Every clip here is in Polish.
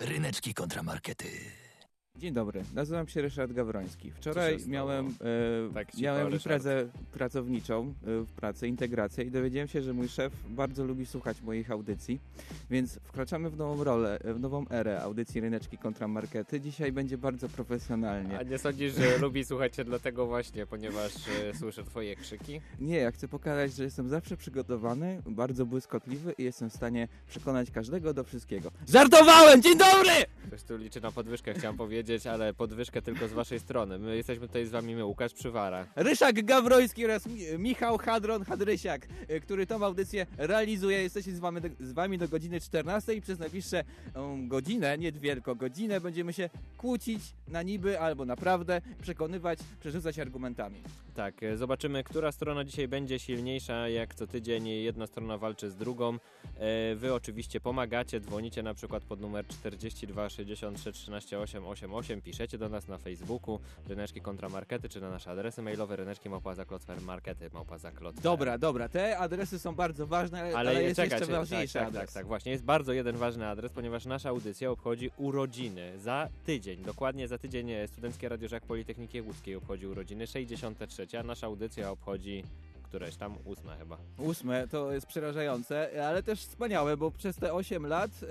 Ryneczki kontramarkety. Dzień dobry, nazywam się Ryszard Gawroński. Wczoraj miałem, e, Tak miałem imprezę pracowniczą e, w pracy, integrację i dowiedziałem się, że mój szef bardzo lubi słuchać moich audycji, więc wkraczamy w nową rolę, w nową erę audycji Ryneczki kontra Markety. Dzisiaj będzie bardzo profesjonalnie. A nie sądzisz, że lubi słuchać cię dlatego właśnie, ponieważ e, słyszę twoje krzyki? Nie, ja chcę pokazać, że jestem zawsze przygotowany, bardzo błyskotliwy i jestem w stanie przekonać każdego do wszystkiego. Żartowałem! Dzień dobry! Ktoś tu liczy na podwyżkę, chciałem powiedzieć, ale podwyżkę tylko z waszej strony. My jesteśmy tutaj z wami, my, Łukasz Przywara. Ryszak Gawroński oraz Mi- Michał Hadron Hadrysiak, y, który tą audycję realizuje. Jesteśmy z wami, do, z wami do godziny 14 i przez najbliższe um, godzinę, nie dwie, tylko godzinę będziemy się kłócić na niby albo naprawdę, przekonywać, przerzucać argumentami. Tak, e, zobaczymy, która strona dzisiaj będzie silniejsza. Jak co tydzień jedna strona walczy z drugą. E, Wy oczywiście pomagacie, dzwonicie na przykład pod numer 42 63 13 888, piszecie do nas na Facebooku, ryneczki kontramarkety, czy na nasze adresy mailowe, ryneczki małpa zaklotfer, markety małpa zaklotfer. Dobra, dobra, te adresy są bardzo ważne, ale, ale jest jeszcze ważniejszy tak, tak, adres. Tak, tak, właśnie. Jest bardzo jeden ważny adres, ponieważ nasza audycja obchodzi urodziny za tydzień. Dokładnie za tydzień e, Studenckie Radio Żak Politechniki Łódzkiej obchodzi urodziny 63, a nasza audycja obchodzi któreś tam, ósma chyba. Ósme to jest przerażające, ale też wspaniałe, bo przez te 8 lat y,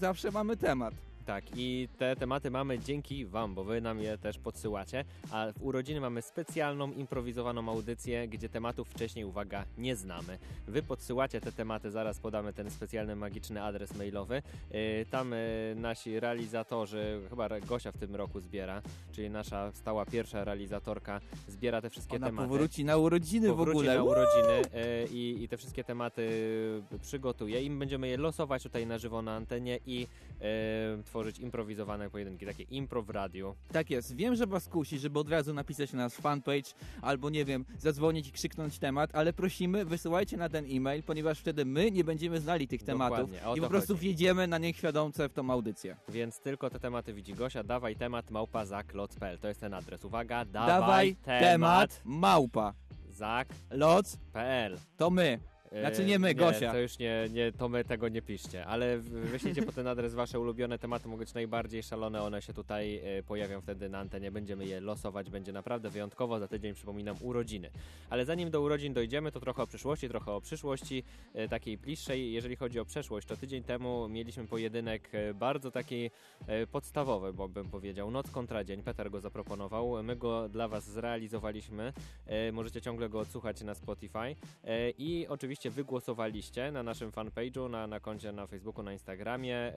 zawsze mamy temat. Tak, i te tematy mamy dzięki Wam, bo Wy nam je też podsyłacie. A w urodziny mamy specjalną, improwizowaną audycję, gdzie tematów wcześniej, uwaga, nie znamy. Wy podsyłacie te tematy, zaraz podamy ten specjalny, magiczny adres mailowy. Yy, Tam yy, nasi realizatorzy, chyba Gosia w tym roku zbiera, czyli nasza stała pierwsza realizatorka, zbiera te wszystkie Ona tematy powróci na urodziny w powróci ogóle. na urodziny e, i, i te wszystkie tematy przygotuje i my będziemy je losować tutaj na żywo na antenie i e, tworzyć improwizowane pojedynki, takie impro w radiu. Tak jest. Wiem, że was kusi, żeby od razu napisać na nasz fanpage albo nie wiem, zadzwonić i krzyknąć temat, ale prosimy, wysyłajcie na ten e-mail, ponieważ wtedy my nie będziemy znali tych tematów i po prostu chodzi. wjedziemy na nieświadomce w tą audycję. Więc tylko te tematy widzi Gosia. Dawaj temat małpa zaklot.pl. To jest ten adres. Uwaga, dawaj, Dawaj temat małpa. zak.pl. Loc to my. Znaczy nie my, Gosia. E, To już nie, nie, to my tego nie piszcie, ale wyślijcie po ten adres wasze ulubione tematy, mogą być najbardziej szalone, one się tutaj e, pojawią wtedy na antenie, będziemy je losować, będzie naprawdę wyjątkowo, za tydzień przypominam urodziny. Ale zanim do urodzin dojdziemy, to trochę o przyszłości, trochę o przyszłości, e, takiej bliższej. Jeżeli chodzi o przeszłość, to tydzień temu mieliśmy pojedynek bardzo taki podstawowy, bo bym powiedział, noc kontra dzień, Peter go zaproponował, my go dla was zrealizowaliśmy, możecie ciągle go odsłuchać na Spotify i oczywiście wygłosowaliście na naszym fanpage'u, na, na koncie na Facebooku, na Instagramie.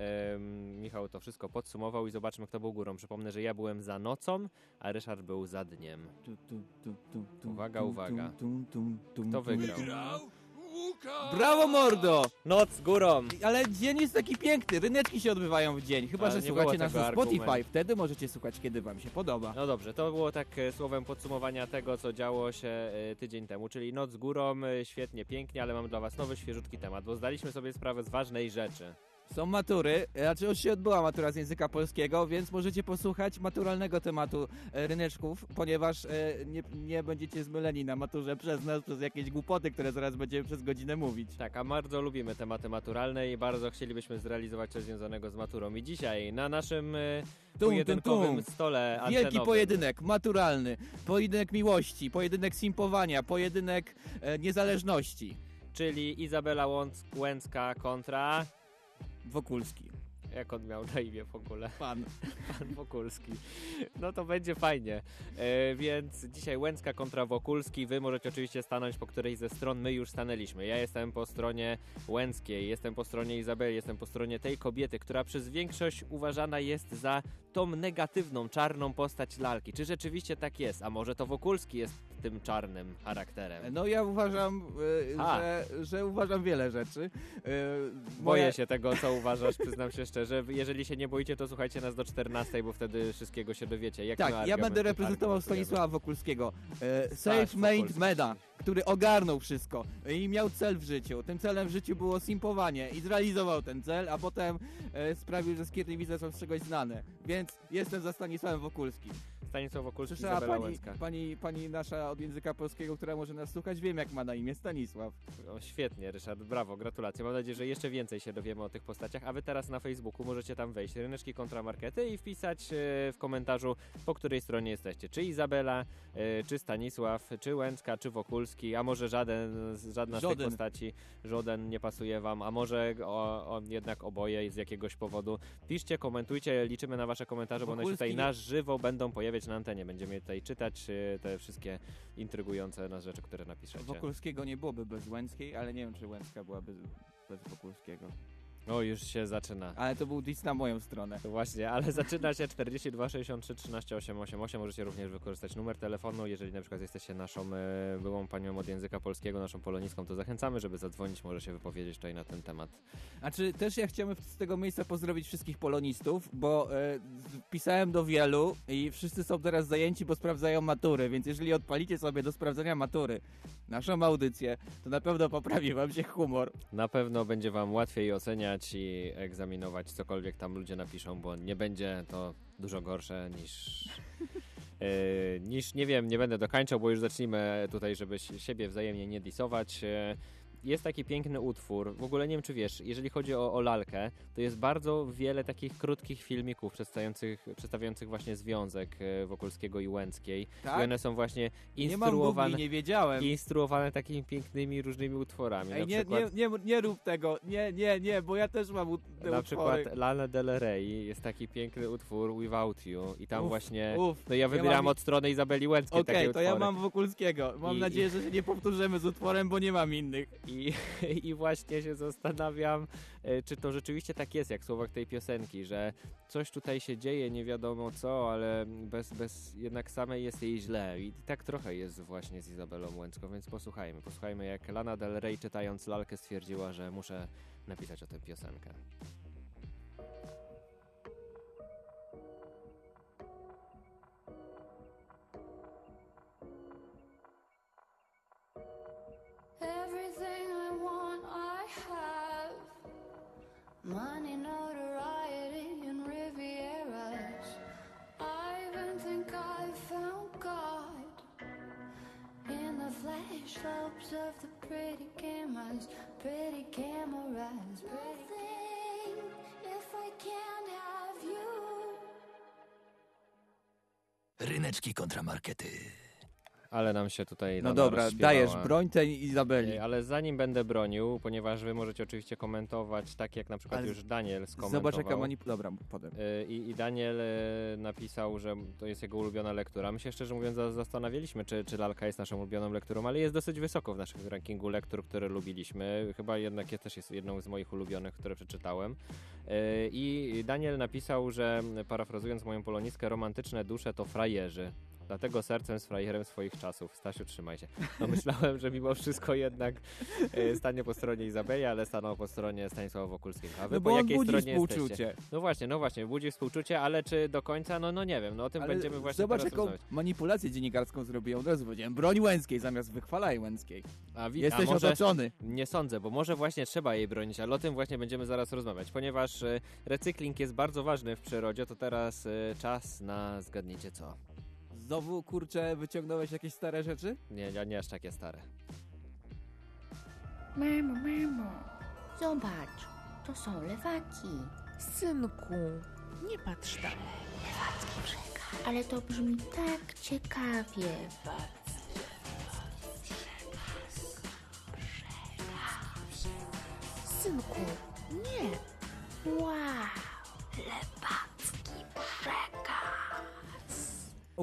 Michał to wszystko podsumował i zobaczmy, kto był górą. Przypomnę, że ja byłem za nocą, a Ryszard był za dniem. Uwaga, uwaga. Kto tu, wygrał? Tu. Brawo mordo! Noc górą! Ale dzień jest taki piękny, ryneczki się odbywają w dzień, chyba Ale że nie słuchacie było nas tego na Spotify, argumentu. wtedy możecie słuchać kiedy wam się podoba. No dobrze, to było tak e, słowem podsumowania tego, co działo się e, tydzień temu, czyli noc górą, e, świetnie, pięknie, ale mam dla was nowy, świeżutki temat, bo zdaliśmy sobie sprawę z ważnej rzeczy. Są matury, znaczy już się odbyła matura z języka polskiego, więc możecie posłuchać maturalnego tematu e, ryneczków, ponieważ e, nie, nie będziecie zmyleni na maturze przez nas, przez jakieś głupoty, które zaraz będziemy przez godzinę mówić. Tak, a bardzo lubimy tematy maturalne i bardzo chcielibyśmy zrealizować coś związanego z maturą. I dzisiaj na naszym e, tum, pojedynkowym tum. stole Wielki antenowym, pojedynek, maturalny, pojedynek miłości, pojedynek simpowania, pojedynek niezależności. czyli Izabela Łąc- Łęcka kontra... Wokulski. Jak on miał na imię w ogóle? Pan. Pan Wokulski. No to będzie fajnie. E, więc dzisiaj Łęcka kontra Wokulski. Wy możecie oczywiście stanąć po którejś ze stron. My już stanęliśmy. Ja jestem po stronie Łęckiej, jestem po stronie Izabeli, jestem po stronie tej kobiety, która przez większość uważana jest za tą negatywną, czarną postać lalki. Czy rzeczywiście tak jest? A może to Wokulski jest tym czarnym charakterem? No ja uważam, e, że, że uważam wiele rzeczy. E, Boję się tego, co uważasz, przyznam się szczerze. Jeżeli się nie boicie, to słuchajcie nas do 14, bo wtedy wszystkiego się dowiecie. Jak Tak, ja będę reprezentował. Stanisława Wokulskiego. E, Staś Self-made Wokulski. Meda, który ogarnął wszystko i miał cel w życiu. Tym celem w życiu było simpowanie i zrealizował ten cel, a potem sprawił, że skiernie widzę są z czegoś znane. Więc jestem za Stanisławem Wokulskim. Stanisław Wokulski, Słyszała Izabela pani, Łęcka. pani, pani nasza od języka polskiego, która może nas słuchać, wiem jak ma na imię Stanisław. O, świetnie, Ryszard, brawo, gratulacje. Mam nadzieję, że jeszcze więcej się dowiemy o tych postaciach, a wy teraz na Facebooku możecie tam wejść, Ryneczki Kontramarkety i wpisać e, w komentarzu, po której stronie jesteście. Czy Izabela, e, czy Stanisław, czy Łęcka, czy Wokulski, a może żaden, żadna z tych Żaden. postaci, żaden nie pasuje wam, a może o, o, jednak oboje z jakiegoś powodu. Piszcie, komentujcie, liczymy na wasze komentarze, bo one się tutaj na żywo będą pojawiać na antenie. Będziemy tutaj czytać e, te wszystkie intrygujące nas rzeczy, które napiszecie. Wokulskiego nie byłoby bez Łęckiej, ale nie wiem, czy Łęcka byłaby bez Wokulskiego. O, już się zaczyna. Ale to był diss na moją stronę. To Właśnie, ale zaczyna się 42 63 13 888. Możecie również wykorzystać numer telefonu. Jeżeli na przykład jesteście naszą e, byłą panią od języka polskiego, naszą polonistką, to zachęcamy, żeby zadzwonić, może się wypowiedzieć tutaj na ten temat. A czy też ja chciałem z tego miejsca pozdrowić wszystkich polonistów, bo e, pisałem do wielu i wszyscy są teraz zajęci, bo sprawdzają matury, więc jeżeli odpalicie sobie do sprawdzania matury naszą audycję, to na pewno poprawi wam się humor. Na pewno będzie wam łatwiej oceniać i egzaminować cokolwiek tam ludzie napiszą, bo nie będzie to dużo gorsze niż... e, niż, nie wiem, nie będę dokańczał, bo już zacznijmy tutaj, żeby si- siebie wzajemnie nie disować. E, jest taki piękny utwór, w ogóle nie wiem czy wiesz, jeżeli chodzi o, o lalkę, to jest bardzo wiele takich krótkich filmików przedstawiających, przedstawiających właśnie związek e, Wokulskiego i Łęckiej. I Tak? one są właśnie Nie mam instruowane, Google, nie wiedziałem. instruowane takimi pięknymi różnymi utworami. Ej, nie, przykład, nie, nie, nie rób tego, nie, nie, nie, bo ja też mam u- te na utwory. przykład Lana Del Rey jest taki piękny utwór Without You i tam Uf, właśnie Uf, no ja mam wybieram i- od strony Izabeli Łęckiej Okej, takie to utwory. ja mam Wokulskiego. Mam I- nadzieję, że się nie powtórzymy z utworem, bo nie mam innych. I, I właśnie się zastanawiam, e, czy to rzeczywiście tak jest, jak w słowach tej piosenki, że coś tutaj się dzieje, nie wiadomo co, ale bez, bez jednak samej jest jej źle. I tak trochę jest właśnie z Izabelą Łęcką, więc posłuchajmy. Posłuchajmy, jak Lana Del Rey czytając lalkę stwierdziła, że muszę napisać o tę piosenkę. Everything have. Money, notoriety, and Rivieras. I even think I found God in the flash slopes of the pretty cameras, pretty cameras. Nothing if I can't have you. Ryneczki kontramarkety. Ale nam się tutaj No dobra, rozśpiewała. dajesz broń tej Izabeli. Ale zanim będę bronił, ponieważ wy możecie oczywiście komentować, tak jak na przykład Ale już Daniel skomentował. Zobacz jaka manip... Dobra, potem. Y, I, I Daniel y, napisał, że to jest jego ulubiona lektura. My się szczerze mówiąc za- zastanawialiśmy, czy, czy lalka jest naszą ulubioną lekturą, ale jest dosyć wysoko w naszym rankingu lektur, które lubiliśmy. Chyba jednak jest, też jest jedną z moich ulubionych, które przeczytałem. Y, I Daniel napisał, że parafrazując moją polonistkę, romantyczne dusze to frajerzy. Dlatego sercem z frajerem swoich czasów. Stasiu, trzymaj się. No myślałem, że mimo wszystko jednak y, stanie po stronie Izabeli, ale stanął po stronie Stanisława Wokulskiego. A wy No po jakiej budzi stronie jesteście? współczucie. No właśnie, no właśnie, budzi współczucie, ale czy do końca? No, no nie wiem, no o tym Ale będziemy właśnie zobacz teraz jaką rozmawiać. manipulację dziennikarską zrobiłem. Od razu powiedziałem, broń Łęckiej zamiast wychwalaj Łęckiej. A, wi- Jesteś a może, otoczony. Nie sądzę, bo może właśnie trzeba jej bronić, ale o tym właśnie będziemy zaraz rozmawiać. Ponieważ e, recykling jest bardzo ważny w przyrodzie, to teraz e, czas na zgadnijcie co. Znowu, kurczę, wyciągnąłeś jakieś stare rzeczy? Nie, nie, nie aż takie stare. Mamo, mamo, zobacz, to są lewaki. Synku, nie patrz tak. Ale to brzmi tak ciekawie. Synku,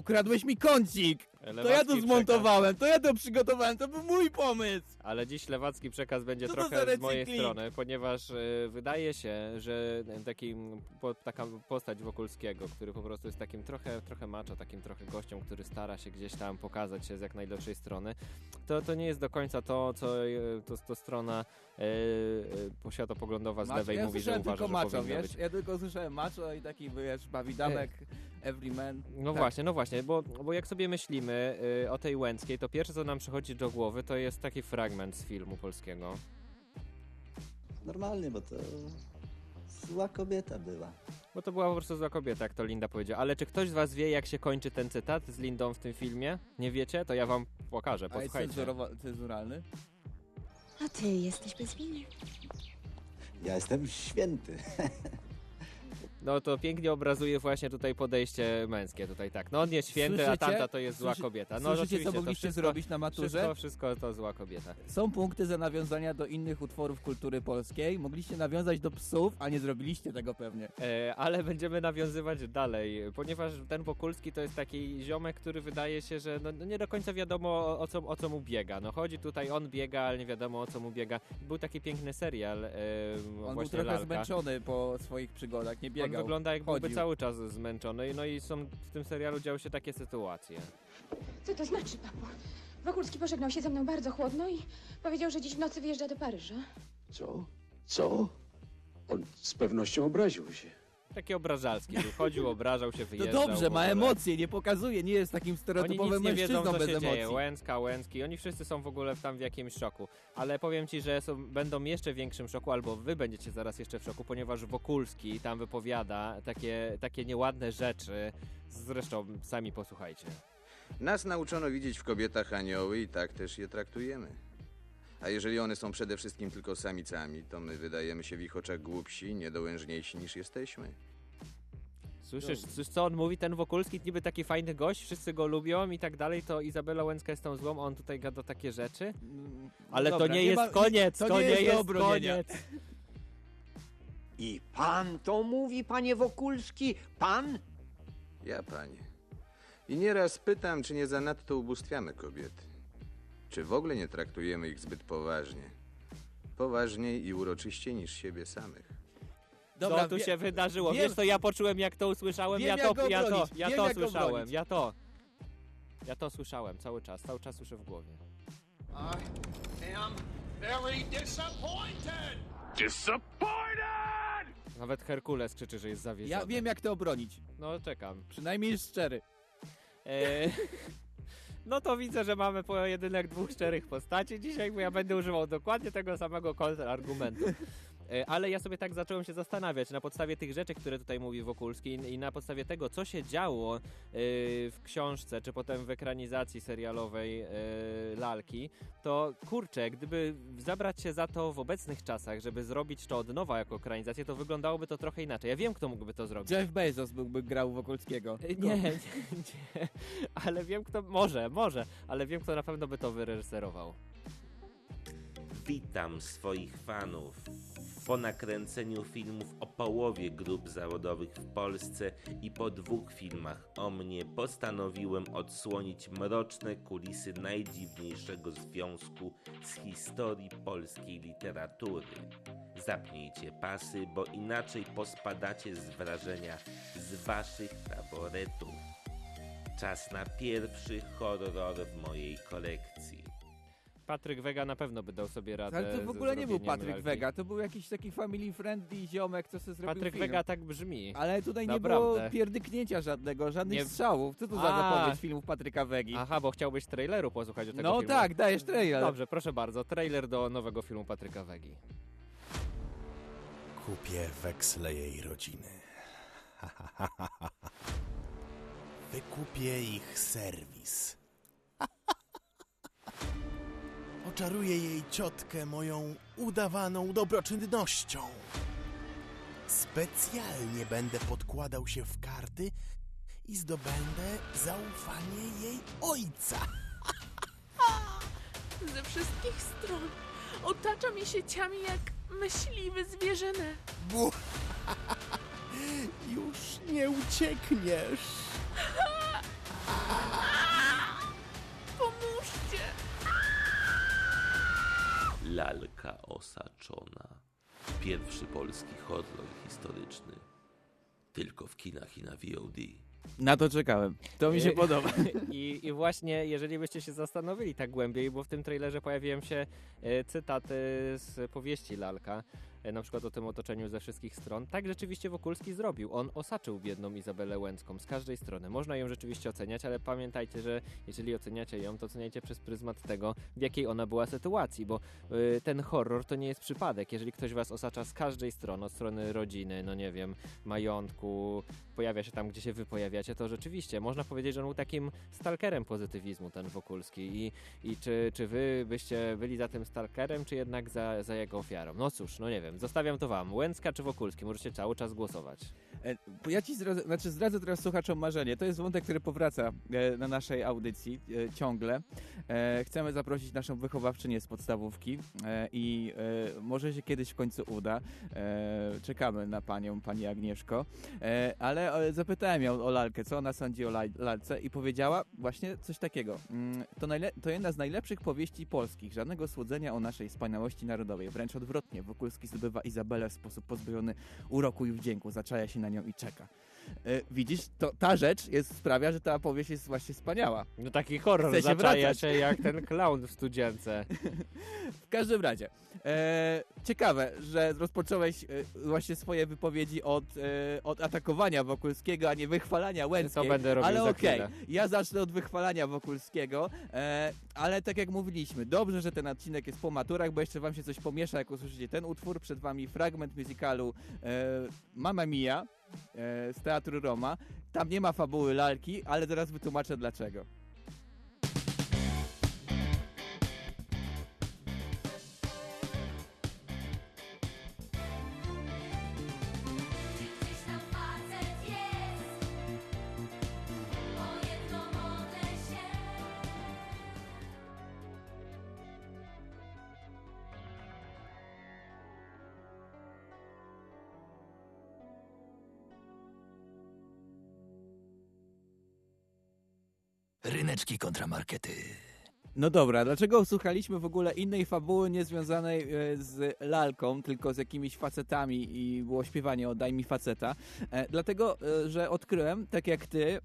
Ukradłeś mi kącik! To ja to zmontowałem, to ja to przygotowałem, to był mój pomysł! Ale dziś lewacki przekaz będzie Co trochę z mojej strony, ponieważ e, wydaje się, że taki, po, taka postać Wokulskiego, który po prostu jest takim trochę, trochę macho, takim trochę gościem, który stara się gdzieś tam pokazać się z jak najlepszej strony, to, to nie jest do końca to, co e, to, to strona e, e, światopoglądowa z lewej ja mówi, że uważa, tylko że macho, powinno wiesz? być. Ja tylko słyszałem macho i taki, wiesz, bawidamek, everyman. No Tak. właśnie, no właśnie, bo, bo jak sobie myślimy y, o tej Łęckiej, to pierwsze co nam przychodzi do głowy to jest taki fragment z filmu polskiego. Normalnie, bo to zła kobieta była. Bo to była po prostu zła kobieta, jak to Linda powiedziała. Ale czy ktoś z was wie, jak się kończy ten cytat z Lindą w tym filmie? Nie wiecie? To ja wam pokażę, A jest posłuchajcie. cenzurowa- cenzuralny? A ty jesteś bez winy. Ja jestem święty. No to pięknie obrazuje właśnie tutaj podejście męskie tutaj tak. No on jest święty, a Słyszycie? tamta to jest zła Słyszy- kobieta. No Słyszycie, co mogliście wszystko, zrobić na maturze? Wszystko, wszystko to zła kobieta. Są punkty za nawiązania do innych utworów kultury polskiej. Mogliście nawiązać do psów, a nie zrobiliście tego pewnie. E, ale będziemy nawiązywać dalej, ponieważ ten Wokulski to jest taki ziomek, który wydaje się, że no, no nie do końca wiadomo o, co, o co mu biega. No chodzi tutaj, on biega, ale nie wiadomo o co mu biega. Był taki piękny serial e, On był trochę Lalka. zmęczony po swoich przygodach, nie On wygląda jak byłby chodził. cały czas zmęczony, no i są w tym serialu działy się takie sytuacje. Co to znaczy, papo? Wokulski pożegnał się ze mną bardzo chłodno i powiedział, że dziś w nocy wyjeżdża do Paryża. Co? Co? On z pewnością obraził się. Taki obrażalski był, chodził, obrażał się, No wyjeżdżał. dobrze, w ma emocje, nie pokazuje, nie jest takim Oni stereotypowym nic nie wiedzą, mężczyzną co bez się emocji. dzieje. Łęcka, Łęcki, oni wszyscy są w ogóle tam w jakimś szoku. Ale powiem ci, że są, będą jeszcze w większym szoku, albo wy będziecie zaraz jeszcze w szoku, ponieważ Wokulski tam wypowiada takie, takie nieładne rzeczy. Zresztą sami posłuchajcie. Nas nauczono widzieć w kobietach anioły i tak też je traktujemy. A jeżeli one są przede wszystkim tylko samicami, to my wydajemy się w ich oczach głupsi, niedołężniejsi niż jesteśmy. Słyszysz, słyszysz, co on mówi, ten Wokulski, niby taki fajny gość, wszyscy go lubią i tak dalej, to Izabela Łęcka jest tą złą, a on tutaj gada takie rzeczy? Mm, Ale dobra, to nie, jest ma- koniec, to to, nie nie jest jest, koniec. I pan to mówi, panie Wokulski? Pan? Ja, panie. I nieraz pytam, czy nie zanadto ubóstwiamy kobiety. Czy w ogóle nie traktujemy ich zbyt poważnie. Poważniej i uroczyście niż siebie samych. Dobra, co tu wie- się wydarzyło? wiem- Wiesz to ja poczułem jak to usłyszałem, Wiem, ja jak to, ja to, obronić, ja wiem, to słyszałem, obronić. ja to. Ja to słyszałem cały czas, cały czas słyszę w głowie. I am very disappointed! Nawet Herkules krzyczy, że jest zawieszony. Ja wiem, jak to obronić. No czekam. Przynajmniej jest szczery. E, no to widzę, że mamy pojedynek dwóch szczerych postaci dzisiaj, bo ja będę używał dokładnie tego samego kontrargumentu. E, Ale ja sobie tak zacząłem się zastanawiać na podstawie tych rzeczy, które tutaj mówi Wokulski i- na podstawie tego, co się działo e, w książce, czy potem w ekranizacji serialowej e, Lalki, to kurczę, gdyby zabrać się za to w obecnych czasach, żeby zrobić to od nowa jako ekranizację, to wyglądałoby to trochę inaczej. Ja wiem, kto mógłby to zrobić. Jeff Bezos byłby grał Wokulskiego. Nie, nie, nie, ale wiem kto, może, może, ale wiem kto na pewno by to wyreżyserował. Witam swoich fanów. Po nakręceniu filmów o połowie grup zawodowych w Polsce i po dwóch filmach o mnie postanowiłem odsłonić mroczne kulisy najdziwniejszego związku z historii polskiej literatury. Zapnijcie pasy, bo inaczej pospadacie z wrażenia z waszych taboretów. Czas na pierwszy horror w mojej kolekcji. Patryk Wega na pewno by dał sobie radę. Ale to w ogóle nie był Patryk lalki. Wega, to był jakiś taki family friendly ziomek, co sobie zrobił Patryk film. Wega tak brzmi. Ale tutaj nie Naprawdę. było pierdyknięcia żadnego, żadnych Nie- strzałów. Co to za A. zapowiedź filmów Patryka Wegi? Aha, bo chciałbyś traileru posłuchać do tego No filmu. tak, dajesz trailer. Dobrze, proszę bardzo, trailer do nowego filmu Patryka Wegi. Kupię weksle jej rodziny. Wykupię ich serwis. Oczaruję jej ciotkę moją udawaną dobroczynnością. Specjalnie będę podkładał się w karty i zdobędę zaufanie jej ojca. Ze wszystkich stron otacza mnie sieciami jak myśliwy zwierzynę. Bu. Już nie uciekniesz. Lalka osaczona. Pierwszy polski horror historyczny. Tylko w kinach i na VOD. Na to czekałem. To mi się I- podoba. I, I właśnie, jeżeli byście się zastanowili tak głębiej, bo w tym trailerze pojawiłem się e, cytaty z powieści Lalka, na przykład o tym otoczeniu ze wszystkich stron. Tak rzeczywiście Wokulski zrobił. On osaczył biedną Izabelę Łęcką z każdej strony. Można ją rzeczywiście oceniać, ale pamiętajcie, że jeżeli oceniacie ją, to oceniajcie przez pryzmat tego, w jakiej ona była sytuacji, bo y, ten horror to nie jest przypadek. Jeżeli ktoś was osacza z każdej strony, od strony rodziny, no nie wiem, majątku, pojawia się tam, gdzie się wy pojawiacie, to rzeczywiście można powiedzieć, że on był takim stalkerem pozytywizmu, ten Wokulski. I, i czy, czy wy byście byli za tym stalkerem, czy jednak za, za jego ofiarą? No cóż, no nie wiem, zostawiam to wam. Łęcka czy Wokulski? Możecie cały czas głosować. E, Ja ci zdradzę, znaczy zdradzę teraz słuchaczom marzenie. To jest wątek, który powraca e, na naszej audycji e, ciągle. E, Chcemy zaprosić naszą wychowawczynię z podstawówki e, i e, może się kiedyś w końcu uda. Czekamy na panią, pani Agnieszko. Ale zapytałem ją o lalkę, co ona sądzi o lalce i powiedziała właśnie coś takiego. Mm, To, to jedna z najlepszych powieści polskich. Żadnego słodzenia o naszej wspaniałości narodowej. Wręcz odwrotnie. Wokulski zdobywa Izabelę w sposób pozbawiony uroku i wdzięku. Zaczaja się na nią i czeka. E, widzisz, to, ta rzecz jest, sprawia, że ta powieść jest właśnie wspaniała. No taki horror Chce się zaczaja wracać. się jak ten clown w studzience. W każdym razie, e, ciekawe, że rozpocząłeś e, właśnie swoje wypowiedzi od, e, od atakowania Wokulskiego, a nie wychwalania Łęckiej. To będę robił ale okej, chwilę. ja zacznę od wychwalania Wokulskiego, e, ale tak jak mówiliśmy, dobrze, że ten odcinek jest po maturach, bo jeszcze wam się coś pomiesza, jak usłyszycie ten utwór. Przed wami fragment musicalu e, Mamma Mia z Teatru Roma. Tam nie ma fabuły lalki, ale zaraz wytłumaczę dlaczego. Ryneczki kontramarkety. No dobra, dlaczego słuchaliśmy w ogóle innej fabuły niezwiązanej e, z lalką, tylko z jakimiś facetami i było śpiewanie o daj mi faceta? E, dlatego, e, że odkryłem, tak jak ty,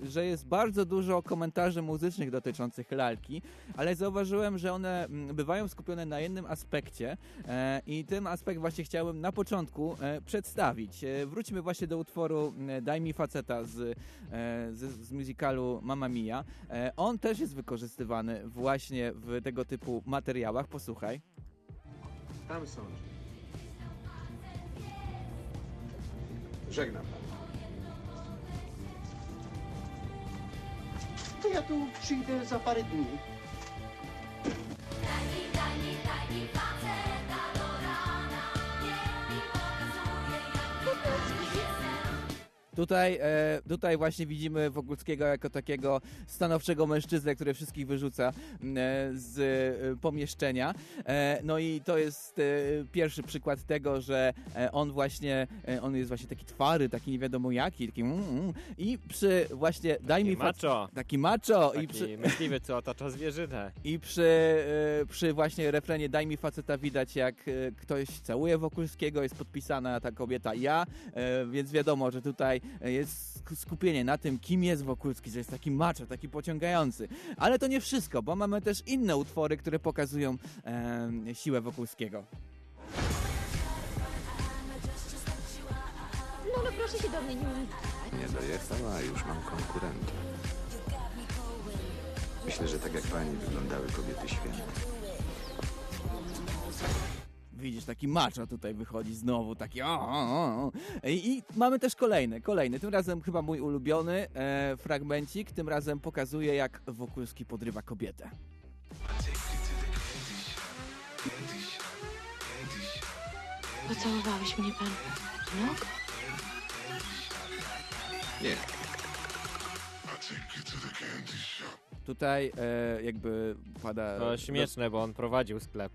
że jest bardzo dużo komentarzy muzycznych dotyczących lalki, ale zauważyłem, że one bywają skupione na jednym aspekcie i ten aspekt właśnie chciałem na początku przedstawić. Wróćmy właśnie do utworu Daj mi faceta z, z, z musicalu Mamma Mia. On też jest wykorzystywany właśnie w tego typu materiałach. Posłuchaj. Tam są. Żegnam pan. To ja tu przyjdę za parę dni. Tutaj, e, tutaj właśnie widzimy Wokulskiego jako takiego stanowczego mężczyznę, który wszystkich wyrzuca m, e, z e, pomieszczenia. E, no i to jest e, pierwszy przykład tego, że e, on właśnie, on jest właśnie taki twary, taki nie wiadomo jaki, taki mm, mm. i przy właśnie daj mi macho. Taki macho. Taki I przy, myśliwy, co otacza zwierzynę. I przy, przy właśnie refrenie Daj mi faceta widać jak ktoś całuje Wokulskiego, jest podpisana ta kobieta ja, więc wiadomo, że tutaj jest sk- skupienie na tym, kim jest Wokulski, że jest taki macho, taki pociągający. Ale to nie wszystko, bo mamy też inne utwory, które pokazują e, siłę Wokulskiego. No, no proszę się do mnie nie unikać. Nie dojechał, a już mam konkurenta. Myślę, że tak jak pani wyglądały kobiety święte. Widzisz, taki macho tutaj wychodzi znowu, taki o, o, o. I, I mamy też kolejny, kolejny, tym razem chyba mój ulubiony e, fragmencik, tym razem pokazuje jak Wokulski podrywa kobietę. Pocałowałeś mnie pan nóg? Nie. Tutaj e, jakby pada... To śmieszne, bo on prowadził sklep.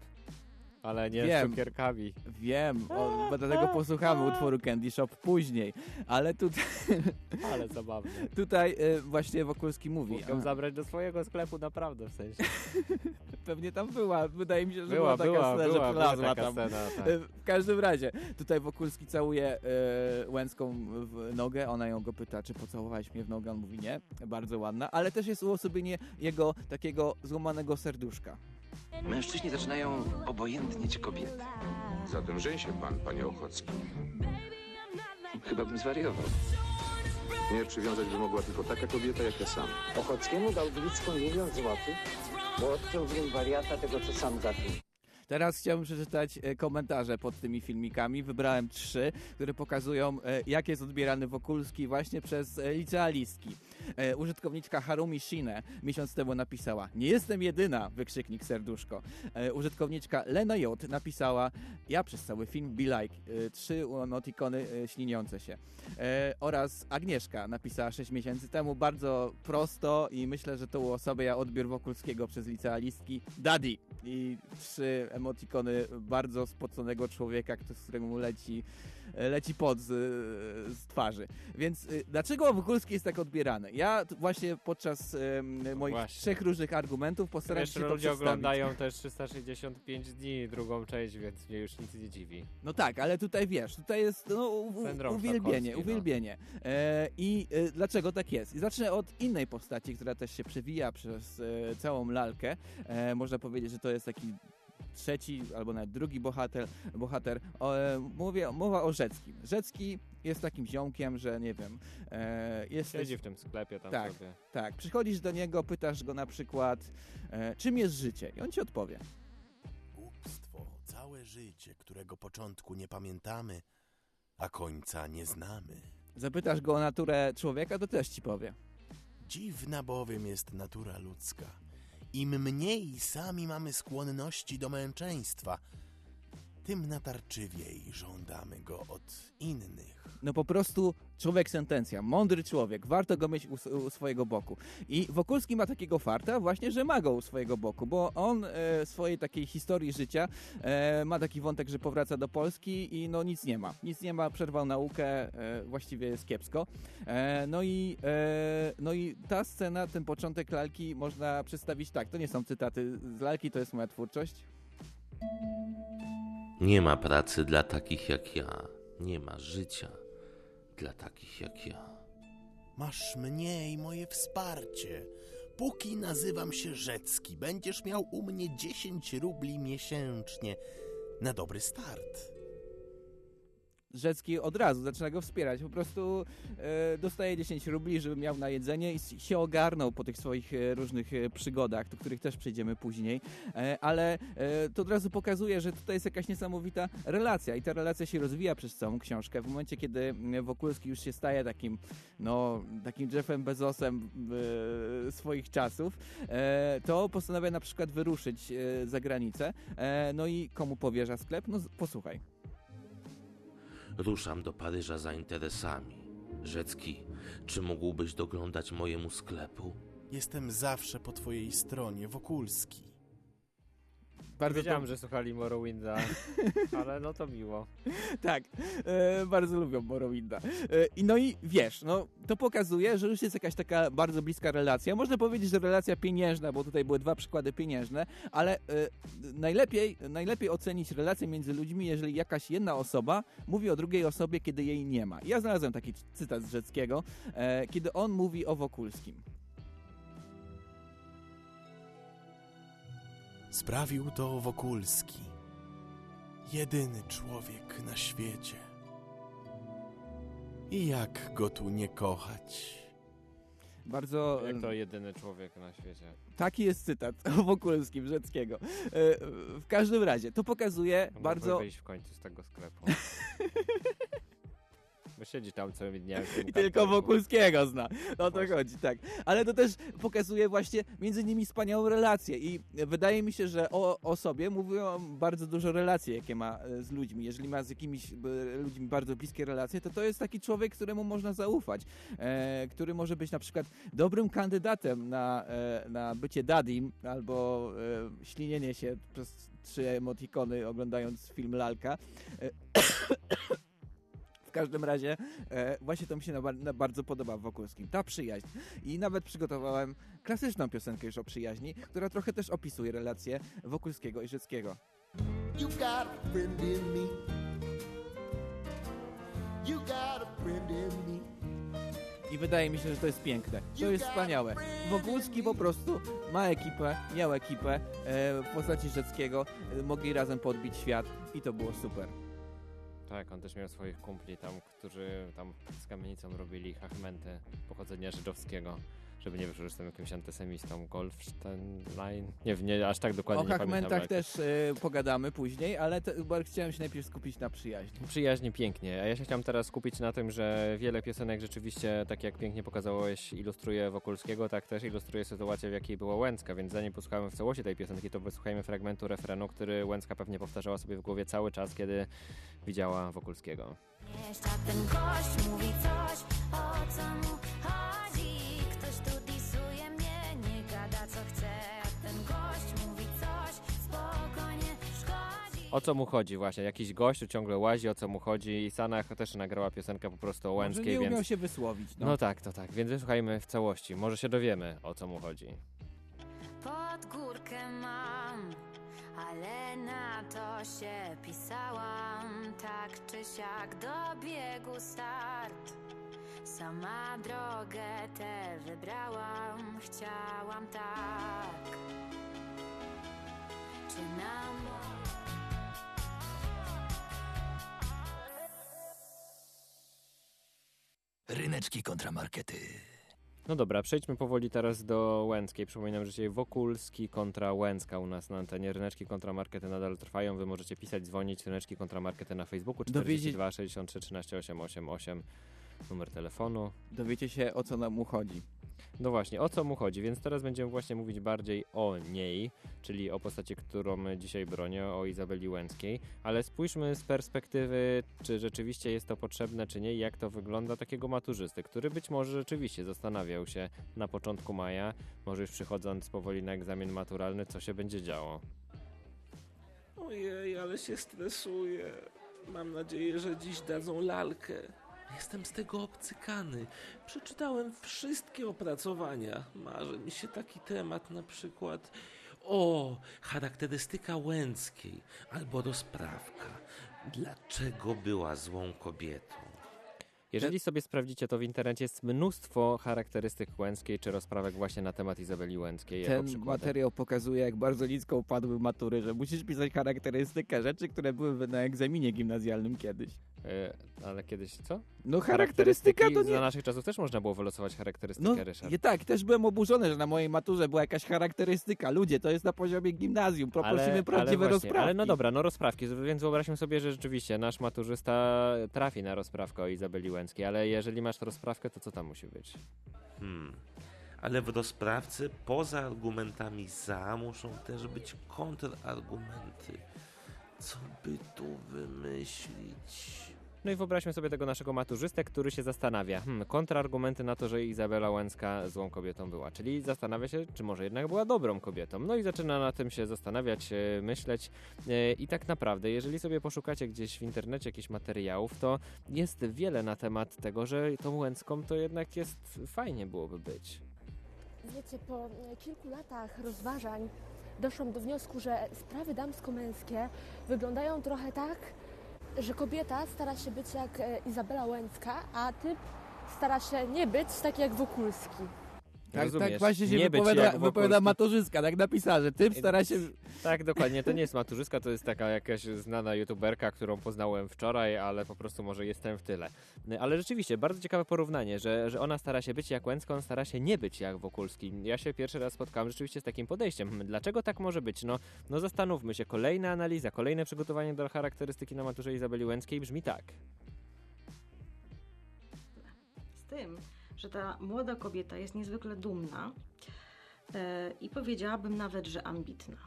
Ale nie Wiem. z cukierkami. Wiem, o, bo dlatego posłuchamy utworu Candy Shop później, ale tutaj, Ale zabawne. tutaj e, właśnie Wokulski mówi. Mógł zabrać do swojego sklepu naprawdę w sensie. Pewnie tam była, wydaje mi się, że Była, była, taka była, scena, była, że tam. scena, tak. E, W każdym razie, tutaj Wokulski całuje e, Łęcką w nogę, ona ją go pyta, czy pocałowałeś mnie w nogę, on mówi nie, bardzo ładna, ale też jest uosobienie jego takiego złamanego serduszka. Mężczyźni zaczynają obojętnieć kobiety. Zatem żeń się pan, panie Ochocki. Chyba bym zwariował. Nie przywiązać by mogła tylko taka kobieta jak ja sam. Ochockiemu dał Glicką milion złotych, bo odciął w nim wariata tego, co sam zapił. Teraz chciałbym przeczytać e, komentarze pod tymi filmikami. Wybrałem trzy, które pokazują, e, jak jest odbierany Wokulski właśnie przez e, licealistki. E, Użytkowniczka Harumi Shine miesiąc temu napisała Nie jestem jedyna, wykrzyknik serduszko. E, Użytkowniczka Lena J napisała Ja przez cały film be like. E, Trzy emotikony e, śliniące się. E, Oraz Agnieszka napisała 6 miesięcy temu bardzo prosto i myślę, że to było sobie ja odbiór Wokulskiego przez licealistki Daddy. I trzy emotikony bardzo spoconego człowieka, z którego leci, leci pot z, z twarzy. Więc y, dlaczego Wokulski jest tak odbierany? Ja właśnie podczas moich Właśnie. trzech różnych argumentów postaram Jeszcze się to ludzie oglądają też 365 dni, drugą część, więc mnie już nic nie dziwi. No tak, ale tutaj wiesz, tutaj jest no, u, uwielbienie, sztokholmski, no. uwielbienie. E, I e, dlaczego tak jest? I zacznę od innej postaci, która też się przewija przez e, całą lalkę. E, można powiedzieć, że to jest taki trzeci albo nawet drugi bohater. bohater. O, e, mówię, mowa o Rzeckim. Rzecki jest takim ziomkiem, że nie wiem, e, jest... Siedzi w tym sklepie tam tak, sobie. Tak, przychodzisz do niego, pytasz go na przykład, e, czym jest życie? I on ci odpowie. Głupstwo, całe życie, którego początku nie pamiętamy, a końca nie znamy. Zapytasz go o naturę człowieka, to też ci powie. Dziwna bowiem jest natura ludzka. Im mniej sami mamy skłonności do męczeństwa, tym natarczywiej żądamy go od innych. No po prostu człowiek sentencja, mądry człowiek, warto go mieć u, u swojego boku. I Wokulski ma takiego farta właśnie, że ma go u swojego boku, bo on e, swojej takiej historii życia e, ma taki wątek, że powraca do Polski i no nic nie ma. Nic nie ma, przerwał naukę, e, właściwie jest kiepsko. E, no, i, e, no i ta scena, ten początek lalki można przedstawić tak, to nie są cytaty z lalki, to jest moja twórczość. Nie ma pracy dla takich jak ja. Nie ma życia dla takich jak ja. Masz mnie i moje wsparcie. Póki nazywam się Rzecki, będziesz miał u mnie 10 rubli miesięcznie na dobry start. Rzecki od razu zaczyna go wspierać. Po prostu e, dostaje 10 rubli, żeby miał na jedzenie i się ogarnął po tych swoich e, różnych e, przygodach, do których też przejdziemy później. E, ale e, to od razu pokazuje, że tutaj jest jakaś niesamowita relacja i ta relacja się rozwija przez całą książkę. W momencie, kiedy m, Wokulski już się staje takim, no, takim Jeffem Bezosem e, swoich czasów, e, to postanawia na przykład wyruszyć e, za granicę. E, no i komu powierza sklep? No posłuchaj. Ruszam do Paryża za interesami. Rzecki, czy mógłbyś doglądać mojemu sklepu? Jestem zawsze po twojej stronie, Wokulski. Bardzo Wiedziałem, że słuchali Morrowinda, ale no to miło. tak, e, bardzo lubią Morrowinda. E, I no i wiesz, no to pokazuje, że już jest jakaś taka bardzo bliska relacja. Można powiedzieć, że relacja pieniężna, bo tutaj były dwa przykłady pieniężne, ale e, najlepiej, najlepiej ocenić relacje między ludźmi, jeżeli jakaś jedna osoba mówi o drugiej osobie, kiedy jej nie ma. Ja znalazłem taki cytat z Rzeckiego, e, kiedy on mówi o Wokulskim. Sprawił to Wokulski. Jedyny człowiek na świecie. I jak go tu nie kochać? Bardzo... Jak to jedyny człowiek na świecie. Taki jest cytat o Wokulskim Rzeckiego. E, w każdym razie, to pokazuje Mógłby bardzo... wyjść w końcu z tego sklepu. Siedzi tam w tym I tylko. Wokulskiego zna. O to chodzi, tak. Ale to też pokazuje właśnie między nimi wspaniałą relację i wydaje mi się, że o, o sobie mówią bardzo dużo relacji, jakie ma e, z ludźmi. Jeżeli ma z jakimiś e, ludźmi bardzo bliskie relacje, to to jest taki człowiek, któremu można zaufać, e, który może być na przykład dobrym kandydatem na, e, na bycie dadim albo e, ślinienie się przez trzy emotikony oglądając film Lalka. W każdym razie e, właśnie to mi się na, na bardzo podoba w Wokulskim. Ta przyjaźń. I nawet przygotowałem klasyczną piosenkę już o przyjaźni, która trochę też opisuje relacje Wokulskiego i Rzeckiego. You got a friend in me. You got a friend in me. I i wydaje mi się, że to jest piękne. To jest wspaniałe. Wokulski po prostu ma ekipę, miał ekipę e, w postaci Rzeckiego, e, mogli razem podbić świat i to było super. Tak, on też miał swoich kumpli tam, którzy tam z kamienicą robili hachmenty pochodzenia żydowskiego. Żeby nie wyszło, że jestem jakimś antysemistą. Goldstein, nie, nie aż tak dokładnie O nie pamiętam. Jak- też e, pogadamy później, ale te, bo chciałem się najpierw skupić na przyjaźni. Przyjaźni pięknie, a ja się chciałem teraz skupić na tym, że wiele piosenek rzeczywiście, tak jak pięknie pokazałeś, ilustruje Wokulskiego, tak też ilustruje sytuację, w jakiej była Łęcka, więc zanim posłuchamy w całości tej piosenki, to wysłuchajmy fragmentu refrenu, który Łęcka pewnie powtarzała sobie w głowie cały czas, kiedy widziała Wokulskiego. Jeszcze ten gość mówi coś, o co mu chodzi. O co mu chodzi właśnie? Jakiś gość tu ciągle łazi, o co mu chodzi i Sanach też nagrała piosenkę po prostu o Może Łęckiej, nie więc... umiał się wysłowić. No. No tak, to tak, więc wysłuchajmy w całości, może się dowiemy, o co mu chodzi. Pod górkę mam, ale na to się pisałam. Tak czy siak dobiegł start. Sama drogę tę wybrałam, chciałam tak. Czy na mo- Ryneczki kontramarkety. No dobra, przejdźmy powoli teraz do Łęckiej. Przypominam, że dzisiaj Wokulski kontra Łęcka u nas na antenie. Ryneczki kontra markety nadal trwają. Wy możecie pisać, dzwonić. Ryneczki kontra markety na Facebooku. Dowiedzieć- 42 63 13 888 numer telefonu. Dowiecie się o co nam mu chodzi. No właśnie, o co mu chodzi? Więc teraz będziemy właśnie mówić bardziej o niej, czyli o postaci, którą dzisiaj bronię, o Izabeli Łęckiej. Ale spójrzmy z perspektywy, czy rzeczywiście jest to potrzebne, czy nie, i jak to wygląda takiego maturzysty, który być może rzeczywiście zastanawiał się na początku maja, może już przychodząc powoli na egzamin maturalny, co się będzie działo. Ojej, ale się stresuję. Mam nadzieję, że dziś dadzą lalkę. Jestem z tego obcykany. Przeczytałem wszystkie opracowania. Marzy mi się taki temat na przykład o charakterystyka Łęckiej albo rozprawka. Dlaczego była złą kobietą? Jeżeli sobie sprawdzicie to w internecie, jest mnóstwo charakterystyk Łęckiej, czy rozprawek właśnie na temat Izabeli Łęckiej. Ten materiał pokazuje, jak bardzo nisko upadły matury, że musisz pisać charakterystykę rzeczy, które były na egzaminie gimnazjalnym kiedyś. E, ale kiedyś co? No charakterystyka to nie... Za naszych czasów też można było wylosować charakterystykę, No, Ryszard. nie, tak, też byłem oburzony, że na mojej maturze była jakaś charakterystyka. Ludzie, to jest na poziomie gimnazjum, poprosimy prawdziwe ale rozprawki. Ale no dobra, no rozprawki, więc wyobraźmy sobie, że rzeczywiście nasz maturzysta trafi na rozprawkę o Izabeli Łęckiej, ale jeżeli masz rozprawkę, to co tam musi być? Hmm. Ale w rozprawce poza argumentami za muszą też być kontrargumenty. Co by tu wymyślić? No i wyobraźmy sobie tego naszego maturzystę, który się zastanawia. Hmm, kontrargumenty na to, że Izabela Łęcka złą kobietą była. Czyli zastanawia się, czy może jednak była dobrą kobietą. No i zaczyna na tym się zastanawiać, e, myśleć. E, I tak naprawdę, jeżeli sobie poszukacie gdzieś w internecie jakichś materiałów, to jest wiele na temat tego, że tą Łęcką to jednak jest fajnie byłoby być. Wiecie, po kilku latach rozważań doszłam do wniosku, że sprawy damsko-męskie wyglądają trochę tak, że kobieta stara się być jak e, Izabela Łęcka, a typ stara się nie być taki jak Wokulski. Tak, Rozumiesz? tak właśnie się Nie być wypowiada, wypowiada maturzyska, tak napisała, że typ stara się... Tak, dokładnie. To nie jest maturzyska, to jest taka jakaś znana youtuberka, którą poznałem wczoraj, ale po prostu może jestem w tyle. Ale rzeczywiście, bardzo ciekawe porównanie, że, że ona stara się być jak Łęcka, on stara się nie być jak Wokulski. Ja się pierwszy raz spotkałem rzeczywiście z takim podejściem. Dlaczego tak może być? No, no zastanówmy się. Kolejna analiza, kolejne przygotowanie do charakterystyki na maturze Izabeli Łęckiej brzmi tak. z tym, że ta młoda kobieta jest niezwykle dumna e, i powiedziałabym nawet, że ambitna.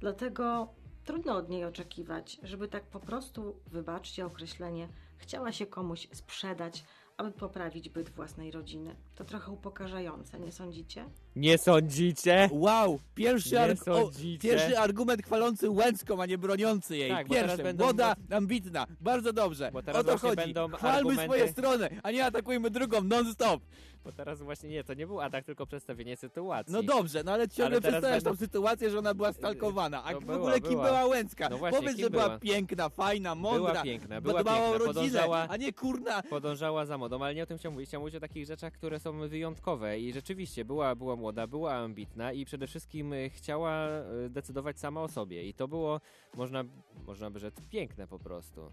Dlatego trudno od niej oczekiwać, żeby tak po prostu, wybaczcie określenie, chciała się komuś sprzedać, aby poprawić byt własnej rodziny. To trochę upokarzające, nie sądzicie? Nie sądzicie? Wow, pierwszy, Nie arg- o, pierwszy argument chwalący Łęcką, a nie broniący jej. Tak, bo teraz Pierwszy, będą- młoda, ambitna, bardzo dobrze. Bo teraz o to chodzi. będą Chwalmy argumenty- swoje strony, a nie atakujmy drugą non-stop. Bo teraz właśnie nie, to nie był atak, tylko przedstawienie sytuacji. No dobrze, no ale ciągle Ale przedstawiasz tą będą- sytuację, że ona była stalkowana. A No w była, ogóle kim była. była Łęcka? No właśnie, Powiedz, że była była? piękna, fajna, mądra. Była piękna, była dbała piękna, rodzinę, podążała- a nie kurna. Podążała za modą, ale nie o tym chciałem mówić. Chciałem mówić o takich rzeczach, które są wyjątkowe i rzeczywiście była, była młoda, była ambitna i przede wszystkim e, chciała e, decydować sama o sobie i to było, można, można by rzec, piękne po prostu.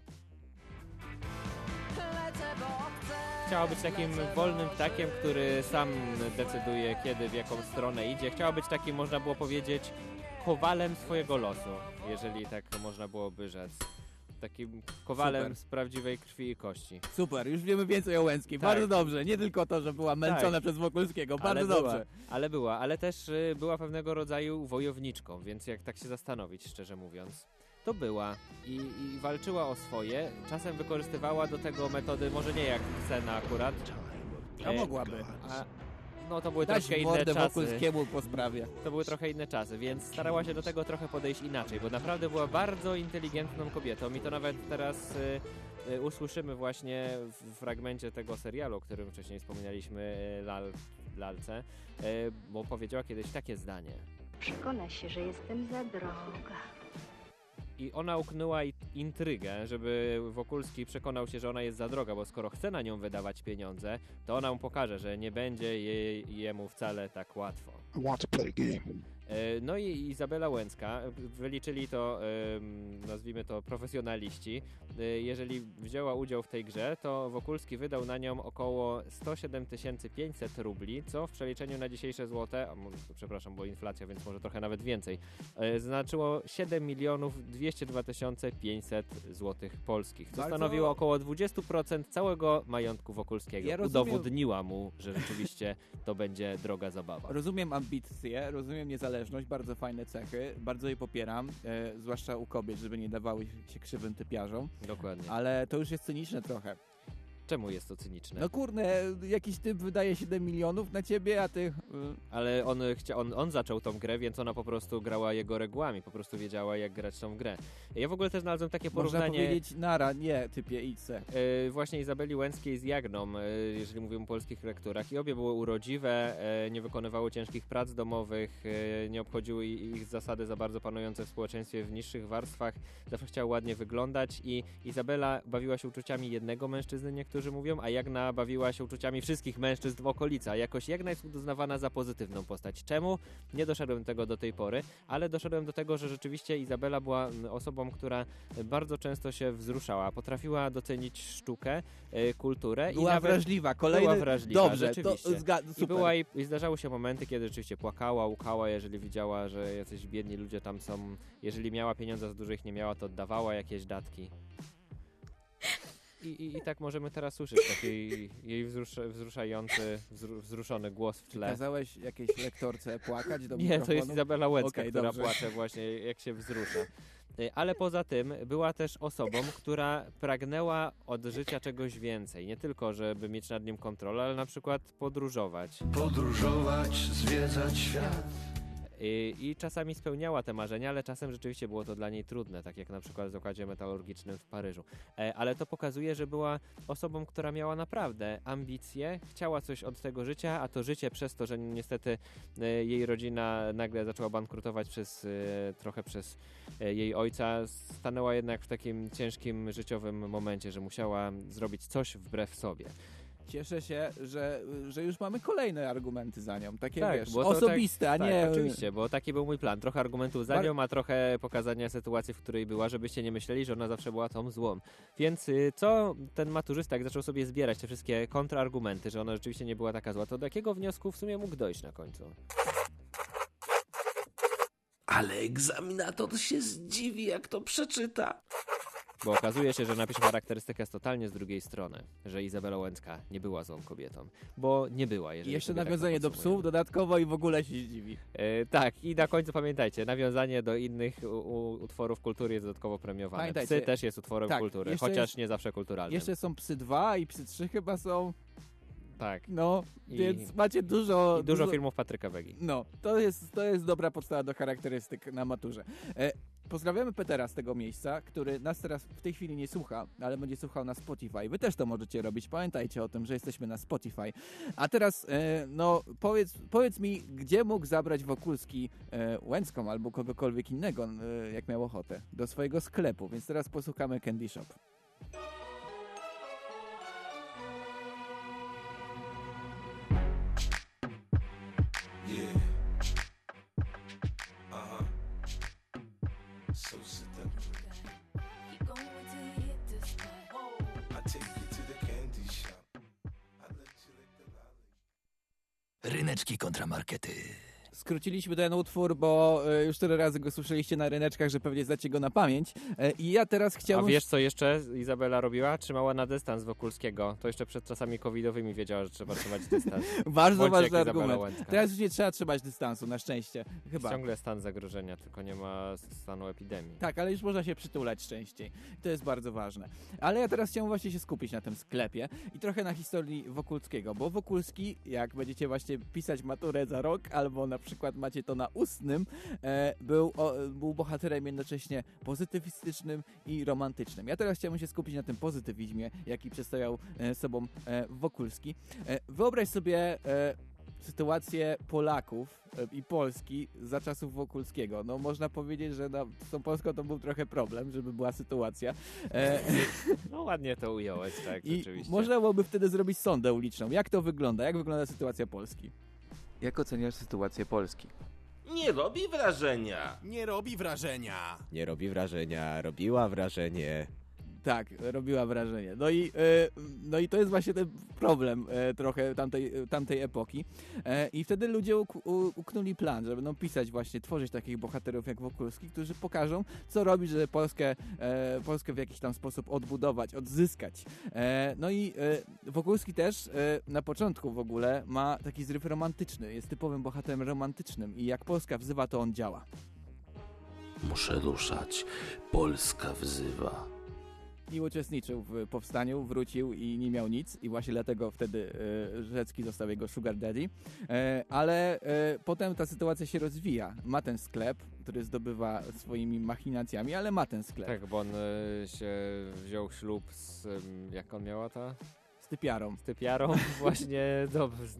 Chciała być takim wolnym ptakiem, który sam decyduje, kiedy, w jaką stronę idzie. Chciała być takim, można było powiedzieć, kowalem swojego losu, jeżeli tak można byłoby rzec. Takim kowalem Super. z prawdziwej krwi i kości. Super, już wiemy więcej o Łęckiej. Tak. Bardzo dobrze. Nie tylko to, że była męczona Tak. przez Wokulskiego. Ale Bardzo była, dobrze. Ale była, ale też y, była pewnego rodzaju wojowniczką, więc jak tak się zastanowić, szczerze mówiąc, to była i, i walczyła o swoje. Czasem wykorzystywała do tego metody, może nie jak Sena akurat. A e, mogłaby. A, no to były Dać troszkę inne czasy. Wokulskiemu po sprawie. To były trochę inne czasy, więc starała się do tego trochę podejść inaczej, bo naprawdę była bardzo inteligentną kobietą i to nawet teraz y, y, usłyszymy właśnie w fragmencie tego serialu, o którym wcześniej wspominaliśmy, y, Lal, Lalce, y, bo powiedziała kiedyś takie zdanie. Przekona się, że jestem za droga. I ona uknęła intrygę, żeby Wokulski przekonał się, że ona jest za droga, bo skoro chce na nią wydawać pieniądze, to ona mu pokaże, że nie będzie jej, jemu wcale tak łatwo. I want to play game. E, No i Izabela Łęcka, wyliczyli to, nazwijmy to profesjonaliści. E, Jeżeli wzięła udział w tej grze, to Wokulski wydał na nią około 107 500 rubli, co w przeliczeniu na dzisiejsze złote, a przepraszam, bo inflacja, więc może trochę nawet więcej, e, znaczyło 7 milionów 202 500 złotych polskich, co stanowiło około 20% całego majątku Wokulskiego. Ja rozumiem- Udowodniła mu, że rzeczywiście to będzie droga zabawa. Rozumiem ambicje, rozumiem niezależność, bardzo fajne cechy, bardzo je popieram, e, zwłaszcza u kobiet, żeby nie dawały się krzywym typiarzom, Dokładnie. ale to już jest cyniczne trochę. Czemu jest to cyniczne? No kurde, jakiś typ wydaje 7 milionów na ciebie, a ty... y, Ale on, chcia, on, on zaczął tą grę, więc ona po prostu grała jego regułami, po prostu wiedziała jak grać tą grę. Ja w ogóle też znalazłem takie Można porównanie powiedzieć nara, nie, typie idź se. e, właśnie Izabeli Łęckiej z Jagną, e, jeżeli mówimy o polskich lekturach. I obie były urodziwe, e, nie wykonywały ciężkich prac domowych, e, nie obchodziły ich zasady za bardzo panujące w społeczeństwie w niższych warstwach, zawsze chciały ładnie wyglądać i Izabela bawiła się uczuciami jednego mężczyzny, niektórzy mówią, a Jagna bawiła się uczuciami wszystkich mężczyzn w okolicy, a jakoś Jagna jest uznawana za pozytywną postać. Czemu? Nie doszedłem do tego do tej pory, ale doszedłem do tego, że rzeczywiście Izabela była mm, osobą, która bardzo często się wzruszała, potrafiła docenić sztukę, e, kulturę Była i nawet wrażliwa. Kolejny- była wrażliwa, Dobrze, to rzeczywiście. zga- I, była, i, I zdarzały się momenty, kiedy rzeczywiście płakała, łukała, jeżeli widziała, że jacyś biedni ludzie tam są. Jeżeli miała pieniądze, za dużo ich nie miała, to oddawała jakieś datki. I, i, I tak możemy teraz słyszeć taki jej wzrusz, wzruszający, wzru, wzruszony głos w tle. Kazałeś jakiejś lektorce płakać do Nie, to jest mikrofonu? Izabela Łęcka, Okej, która dobrze. płacze właśnie jak się wzrusza. Y, Ale poza tym była też osobą, która pragnęła od życia czegoś więcej. Nie tylko, żeby mieć nad nim kontrolę, ale na przykład podróżować. Podróżować, zwiedzać świat. I, czasami spełniała te marzenia, ale czasem rzeczywiście było to dla niej trudne, tak jak na przykład w zakładzie metalurgicznym w Paryżu. E, ale to pokazuje, że była osobą, która miała naprawdę ambicje, chciała coś od tego życia, a to życie przez to, że niestety e, jej rodzina nagle zaczęła bankrutować przez, e, trochę przez jej ojca, stanęła jednak w takim ciężkim życiowym momencie, że musiała zrobić coś wbrew sobie. Cieszę się, że, że już mamy kolejne argumenty za nią. Takie wiesz, bo to osobiste, tak, a nie... Tak, oczywiście, bo taki był mój plan. Trochę argumentów za Bar- nią, a trochę pokazania sytuacji, w której była, żebyście nie myśleli, że ona zawsze była tą złą. Więc y, co ten maturzysta, jak zaczął sobie zbierać te wszystkie kontrargumenty, że ona rzeczywiście nie była taka zła, to do jakiego wniosku w sumie mógł dojść na końcu? Ale egzaminator się zdziwi, jak to przeczyta. Bo okazuje się, że napis charakterystyka jest totalnie z drugiej strony, że Izabela Łęcka nie była złą kobietą, bo nie była, I jeżeli jeszcze sobie tak nawiązanie do psów dodatkowo i w ogóle się zdziwi. E, tak, i na końcu pamiętajcie, nawiązanie do innych u, u, utworów kultury jest dodatkowo premiowane. Pamiętajcie- Psy też jest utworem tak, kultury, jeszcze chociaż jest- nie zawsze kulturalnym. Jeszcze są psy 2 i psy 3 chyba są. Tak. No, I- więc macie dużo... I dużo filmów Patryka Wegi. No, to jest, to jest dobra podstawa do charakterystyk na maturze. E, pozdrawiamy Petera z tego miejsca, który nas teraz w tej chwili nie słucha, ale będzie słuchał na Spotify. Wy też to możecie robić. Pamiętajcie o tym, że jesteśmy na Spotify. A teraz, e, no, powiedz, powiedz mi, gdzie mógł zabrać Wokulski e, Łęcką albo kogokolwiek innego, e, jak miał ochotę, do swojego sklepu. Więc teraz posłuchamy Candy Shop. Ryneczki kontramarkety. Skróciliśmy ten utwór, bo e, już tyle razy go słyszeliście na ryneczkach, że pewnie znacie go na pamięć. E, I ja teraz A chciałbym... wiesz, co jeszcze Izabela robiła? Trzymała na dystans Wokulskiego. To jeszcze przed czasami covidowymi wiedziała, że trzeba trzymać dystans. Bardzo Bądź ważny argument. Teraz już nie trzeba trzymać dystansu, na szczęście. Chyba. Ciągle stan zagrożenia, tylko nie ma stanu epidemii. Tak, ale już można się przytulać częściej. To jest bardzo ważne. Ale ja teraz chciałem właśnie się skupić na tym sklepie i trochę na historii Wokulskiego, bo Wokulski, jak będziecie właśnie pisać maturę za rok, albo na przykład macie to na ustnym, e, był, o, był bohaterem jednocześnie pozytywistycznym i romantycznym. Ja teraz chciałbym się skupić na tym pozytywizmie, jaki przedstawiał e, sobą e, Wokulski. E, wyobraź sobie e, sytuację Polaków e, i Polski za czasów Wokulskiego. No można powiedzieć, że na, z tą Polską to był trochę problem, żeby była sytuacja. E, No ładnie to ująłeś, tak, I rzeczywiście. można byłoby wtedy zrobić sondę uliczną. Jak to wygląda? Jak wygląda sytuacja Polski? Jak oceniasz sytuację Polski? Nie robi wrażenia. Nie robi wrażenia. Nie robi wrażenia, robiła wrażenie. Tak, robiła wrażenie. No i, e, no i to jest właśnie ten problem e, trochę tamtej, tamtej epoki. E, I wtedy ludzie uknuli plan, że będą pisać właśnie, tworzyć takich bohaterów jak Wokulski, którzy pokażą, co robić, żeby Polskę, e, Polskę w jakiś tam sposób odbudować, odzyskać. E, no i e, Wokulski też e, na początku w ogóle ma taki zryw romantyczny, jest typowym bohaterem romantycznym i jak Polska wzywa, to on działa. Muszę ruszać. Polska wzywa. I uczestniczył w powstaniu, wrócił i nie miał nic i właśnie dlatego wtedy e, Rzecki został jego sugar daddy. E, ale e, potem ta sytuacja się rozwija. Ma ten sklep, który zdobywa swoimi machinacjami, ale ma ten sklep. Tak, bo on się wziął ślub z, jak on miała ta? Typiarą. Z typiarą, właśnie,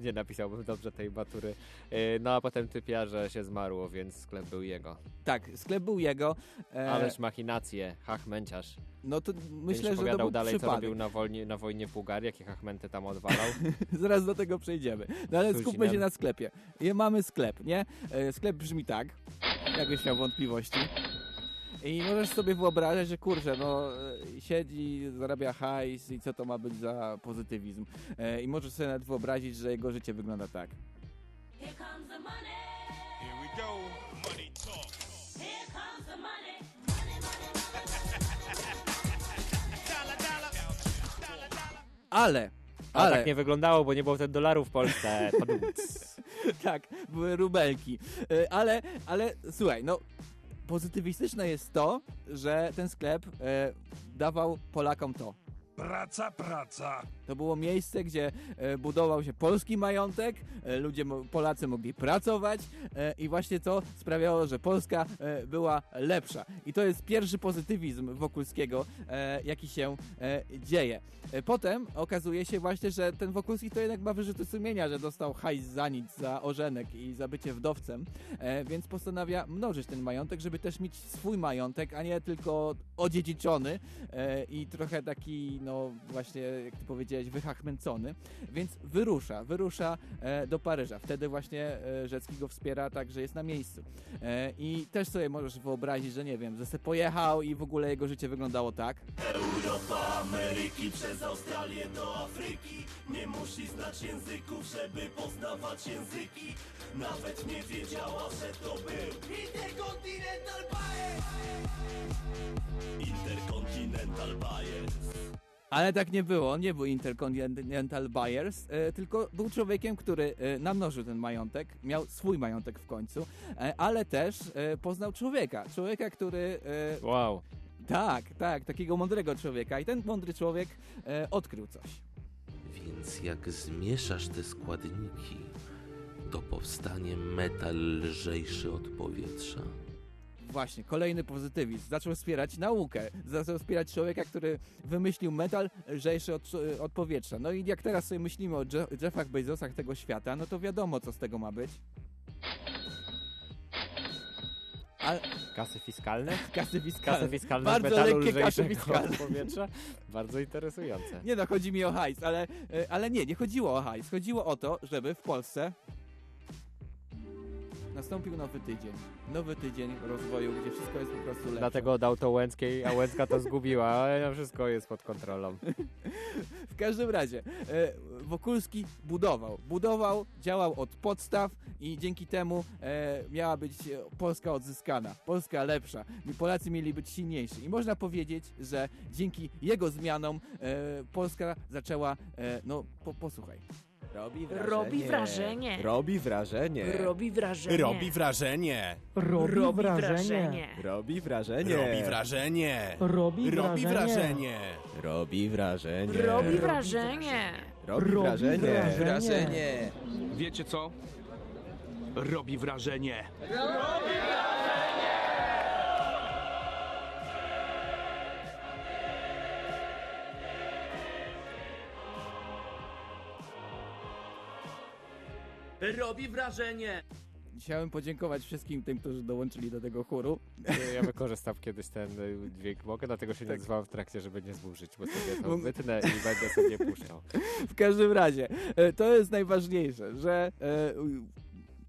nie napisałbym dobrze tej matury. E, No a potem typiarze się zmarło, więc sklep był jego. Tak, sklep był jego. E, Ależ machinacje, hachmęciarz. No to myślę, Będziesz że to opowiadał był dalej, co przypadek. robił na, wojnie, na wojnie w Bułgarii, jakie hachmenty tam odwalał. Zaraz do tego przejdziemy. No ale skupmy się na sklepie. I mamy sklep, nie? E, Sklep brzmi tak, jakbyś miał wątpliwości. I możesz sobie wyobrażać, że kurczę, no e, siedzi, zarabia hajs i co to ma być za pozytywizm. E, I możesz sobie nawet wyobrazić, że jego życie wygląda tak. Here comes the money. Here we go. Money talk. Here comes the money. Ale, A ale... tak nie wyglądało, bo nie było wtedy dolarów w Polsce. Tak, były rubelki. E, Ale, ale słuchaj, no pozytywistyczne jest to, że ten sklep e, dawał Polakom to. Praca, praca. To było miejsce, gdzie e, budował się polski majątek, e, ludzie, Polacy mogli pracować e, i właśnie to sprawiało, że Polska była lepsza. I to jest pierwszy pozytywizm Wokulskiego, jaki się dzieje. Potem okazuje się właśnie, że ten Wokulski to jednak ma wyrzuty sumienia, że dostał hajs za nic, za ożenek i za bycie wdowcem, więc postanawia mnożyć ten majątek, żeby też mieć swój majątek, a nie tylko odziedziczony i trochę taki, no właśnie, jak ty powiedziałeś, wychachmęcony, więc wyrusza, wyrusza e, do Paryża. Wtedy właśnie e, Rzecki go wspiera, tak, że jest na miejscu. E, I też sobie możesz wyobrazić, że nie wiem, że se pojechał i w ogóle jego życie wyglądało tak. Europa, Ameryki, przez Australię do Afryki. Nie musi znać języków, żeby poznawać języki. Nawet nie wiedziała, że to był Intercontinental Bayer. Intercontinental Bayer. Ale tak nie było, on nie był Intercontinental Buyers, e, tylko był człowiekiem, który e, namnożył ten majątek, miał swój majątek w końcu, e, ale też poznał człowieka, człowieka, który... Wow. Tak, tak, takiego mądrego człowieka i ten mądry człowiek odkrył coś. Więc jak zmieszasz te składniki, to powstanie metal lżejszy od powietrza. Właśnie, kolejny pozytywizm. Zaczął wspierać naukę. Zaczął wspierać człowieka, który wymyślił metal lżejszy od, od powietrza. No i jak teraz sobie myślimy o Je- Jeffach Bezosach tego świata, no to wiadomo, co z tego ma być. Kasy fiskalne? kasy fiskalne. Kasy fiskalne Bardzo lekkie kasy fiskalne. od powietrza? Bardzo interesujące. Nie no, chodzi mi o hajs, ale, e, ale nie, nie chodziło o hajs. Chodziło o to, żeby w Polsce nastąpił nowy tydzień. Nowy tydzień rozwoju, gdzie wszystko jest po prostu lepsze. Dlatego dał to Łęckiej, a Łęcka to zgubiła, ale wszystko jest pod kontrolą. W każdym razie, e, Wokulski budował. Budował, działał od podstaw i dzięki temu e, miała być Polska odzyskana. Polska lepsza. I Polacy mieli być silniejsi. I można powiedzieć, że dzięki jego zmianom e, Polska zaczęła, no po, posłuchaj. Robi wrażenie. Robi wrażenie. Robi wrażenie. Robi wrażenie. Robi wrażenie. Robi wrażenie. Robi wrażenie. Robi wrażenie. Robi Robi wrażenie. Robi wrażenie. Robi wrażenie. Robi wrażenie. Wrażenie. Wiecie co? Robi wrażenie. Robi wrażenie. Chciałem podziękować wszystkim tym, którzy dołączyli do tego chóru. Ja wykorzystam kiedyś ten y, dźwięk, mogę, dlatego się nie Tak. odzwałem w trakcie, żeby nie zburzyć, bo sobie to wytnę i będę sobie puszczał. W każdym razie, e, to jest najważniejsze, że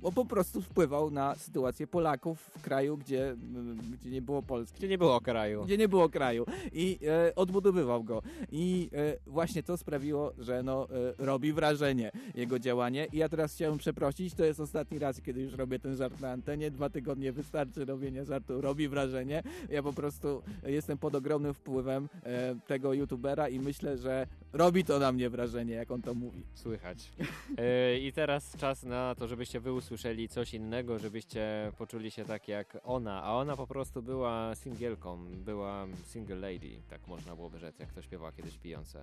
on po prostu wpływał na sytuację Polaków w kraju, gdzie, m, gdzie nie było Polski. Gdzie nie było kraju. Gdzie nie było kraju. I e, odbudowywał go. I e, właśnie to sprawiło, że no, e, robi wrażenie jego działanie. I ja teraz chciałem przeprosić, to jest ostatni raz, kiedy już robię ten żart na antenie. Dwa tygodnie wystarczy robienia żartu, robi wrażenie. Ja po prostu jestem pod ogromnym wpływem e, tego youtubera i myślę, że robi to na mnie wrażenie, jak on to mówi. Słychać. E, I teraz czas na to, żebyście wy usłyszeli usłyszeli coś innego, żebyście poczuli się tak jak ona, a ona po prostu była singielką, była single lady, tak można byłoby rzec, jak to śpiewała kiedyś Beyoncé.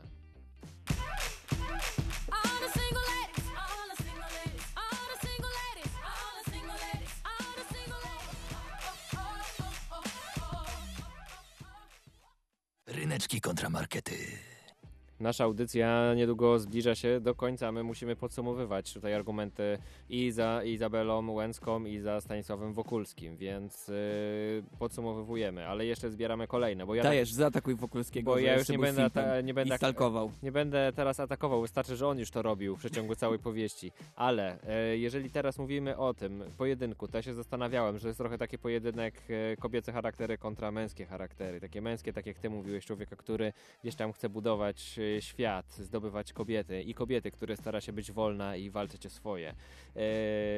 Ryneczki kontramarkety. Nasza audycja niedługo zbliża się do końca. My musimy podsumowywać tutaj argumenty i za Izabelą Łęcką, i za Stanisławem Wokulskim, więc yy, podsumowujemy, ale jeszcze zbieramy kolejne. Bo ja Dajesz, zaatakuj Wokulskiego, Bo ja już nie będę, ata- nie będę stalkował. Nie będę teraz atakował, wystarczy, że on już to robił w przeciągu całej powieści. Ale e, jeżeli teraz mówimy o tym pojedynku, to ja się zastanawiałem, że jest trochę taki pojedynek e, kobiece charaktery kontra męskie charaktery. Takie męskie, tak jak ty mówiłeś, człowieka, który gdzieś tam chce budować e, świat, zdobywać kobiety i kobiety, które stara się być wolna i walczyć o swoje. E,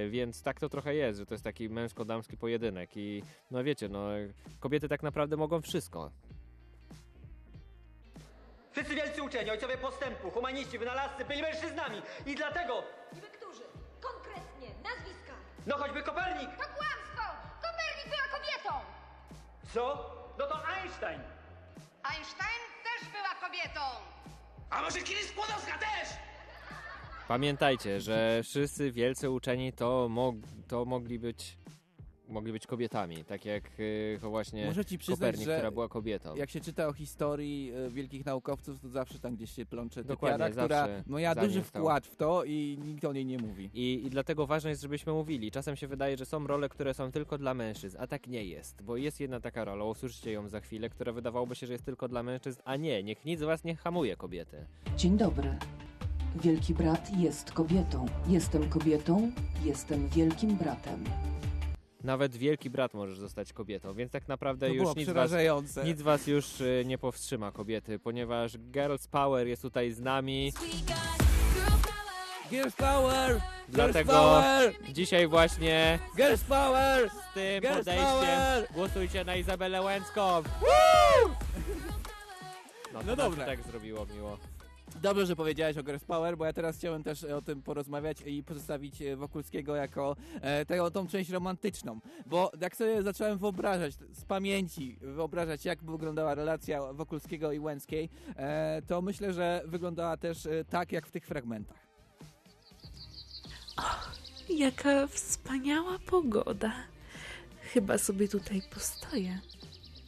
więc tak to trochę jest, że to jest taki męsko-damski pojedynek i no wiecie, no kobiety tak naprawdę mogą wszystko. Wszyscy wielcy uczeni, ojcowie postępu, humaniści, wynalazcy byli mężczyznami i dlatego... Niby którzy? Konkretnie, nazwiska. No choćby Kopernik! To kłamstwo! Kopernik była kobietą! Co? No to Einstein! Einstein też była kobietą! A może Kiris Skłodowska też? Pamiętajcie, że wszyscy wielcy uczeni to, mog, to mogli być mogli być kobietami, tak jak y, właśnie Muszę ci przyznać, Kopernik, że która była kobietą. jak się czyta o historii e, wielkich naukowców, to zawsze tam gdzieś się plącze Dokładnie, typiara, która miała duży wkład w to i nikt o niej nie mówi. I, I dlatego ważne jest, żebyśmy mówili. Czasem się wydaje, że są role, które są tylko dla mężczyzn, a tak nie jest, bo jest jedna taka rola, usłyszycie ją za chwilę, która wydawałoby się, że jest tylko dla mężczyzn, a nie, niech nic z was nie hamuje kobiety. Dzień dobry. Wielki brat jest kobietą. Jestem kobietą, jestem wielkim bratem. Nawet wielki brat możesz zostać kobietą, więc tak naprawdę To już nic was, nic was już y, nie powstrzyma kobiety, ponieważ Girls Power jest tutaj z nami. Girls Power! Dlatego Power! dzisiaj właśnie Girls Power! z tym Girls podejściem Power! głosujcie na Izabelę Łęcką. No, to No dobrze. tak zrobiło miło. Dobrze, że powiedziałeś o Girls Power, bo ja teraz chciałem też o tym porozmawiać i pozostawić e, Wokulskiego jako e, tą część romantyczną. Bo jak sobie zacząłem wyobrażać z pamięci, wyobrażać jak wyglądała relacja Wokulskiego i Łęckiej, e, to myślę, że wyglądała też e, tak jak w tych fragmentach. Jaka wspaniała pogoda. Chyba sobie tutaj postoję.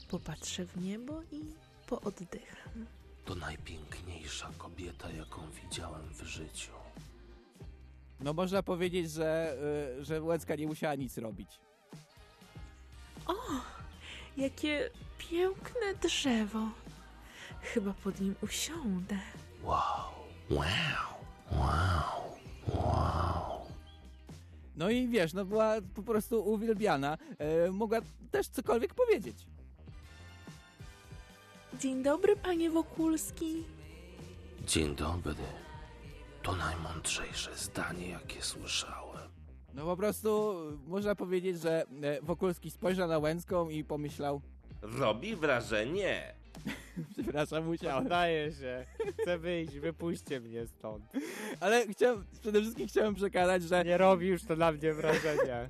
Popatrzę w niebo i pooddycham. To najpiękniejsza kobieta, jaką widziałem w życiu. No można powiedzieć, że, y, że Łęcka nie musiała nic robić. O, jakie piękne drzewo. Chyba pod nim usiądę. Wow, wow, wow, wow. No i wiesz, no była po prostu uwielbiana. E, mogła też cokolwiek powiedzieć. Dzień dobry, panie Wokulski. Dzień dobry. To najmądrzejsze zdanie, jakie słyszałem. No po prostu można powiedzieć, że e, Wokulski spojrzał na Łęcką i pomyślał, Robi wrażenie. przepraszam, musiałem. Poddaję się. Chcę wyjść, wypuśćcie mnie stąd. Ale chciałem, przede wszystkim chciałem przekazać, że... Nie robi już to na mnie wrażenia.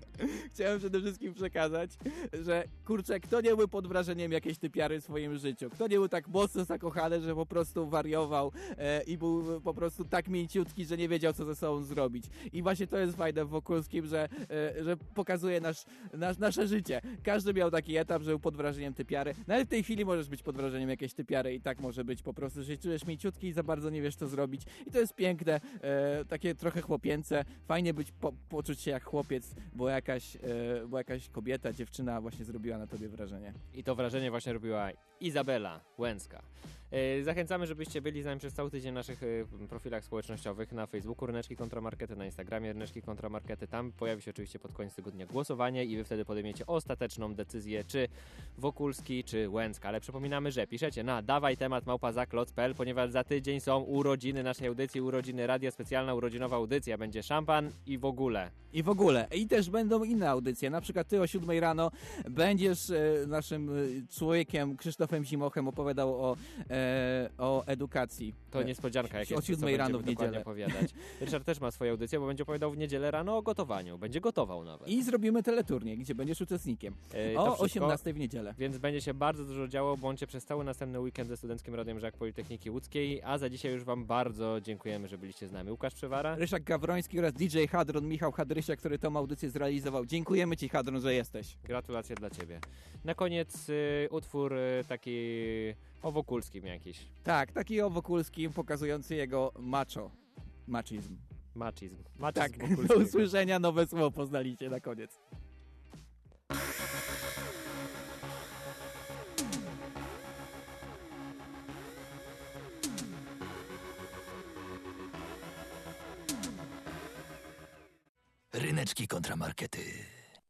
chciałem przede wszystkim przekazać, że kurczę, kto nie był pod wrażeniem jakiejś typiary w swoim życiu? Kto nie był tak mocno zakochany, że po prostu wariował e, i był po prostu tak mięciutki, że nie wiedział, co ze sobą zrobić. I właśnie to jest fajne w Wokulskim, że, e, że pokazuje nasz, nasz, nasze życie. Każdy miał taki etap, że był pod wrażeniem typiary. Nawet w tej chwili możesz być pod wrażeniem jakiejś typiary i tak może być po prostu, że czujesz mięciutki i za bardzo nie wiesz, co zrobić. I to jest piękne, e, takie trochę chłopięce. Fajnie być, po, poczuć się jak chłopiec, bo jakaś, e, bo jakaś kobieta, dziewczyna właśnie zrobiła na tobie wrażenie. I to wrażenie właśnie robiła Izabela Łęcka. E, Zachęcamy, żebyście byli z nami przez cały tydzień w naszych e, profilach społecznościowych na Facebooku Ryneczki Kontramarkety, na Instagramie Ryneczki Kontramarkety. Tam pojawi się oczywiście pod koniec tygodnia głosowanie i wy wtedy podejmiecie ostateczną decyzję, czy Wokulski, czy Łęcka. Ale przypominamy, że piszecie na dawaj temat małpazaklot.pl, ponieważ za tydzień są urodziny naszej audycji, urodziny radia, specjalna urodzinowa audycja. Będzie szampan i w ogóle. I w ogóle. I też będą inne audycje. Na przykład ty o 7 rano będziesz e, naszym człowiekiem Krzysztofem Zimochem opowiadał o, e, o edukacji. To niespodzianka, jak O jest, co 7 rano w niedzielę. opowiadać. Ryszard też ma swoją audycję, bo będzie opowiadał w niedzielę rano o gotowaniu. Będzie gotował nawet. I zrobimy teleturniej, gdzie będziesz uczestnikiem. E, o wszystko. 18 w niedzielę. Więc będzie się bardzo dużo działo. Bądźcie przez cały następny weekend ze Studenckim Radiem Żak Politechniki Łódzkiej. A za dzisiaj już Wam bardzo dziękujemy, że byliście z nami. Łukasz Przywara. Ryszak Gawroński oraz DJ Hadron Michał Hadrysia, który tą audycję zrealizował. Dziękujemy Ci, Hadron, że jesteś. Gratulacje dla Ciebie. Na koniec y, utwór y, taki o Wokulskim jakiś. Tak, taki o Wokulskim pokazujący jego macho. Machizm. Machizm. Machizm Tak, do usłyszenia nowe słowo poznaliście na koniec. Ryneczki kontramarkety.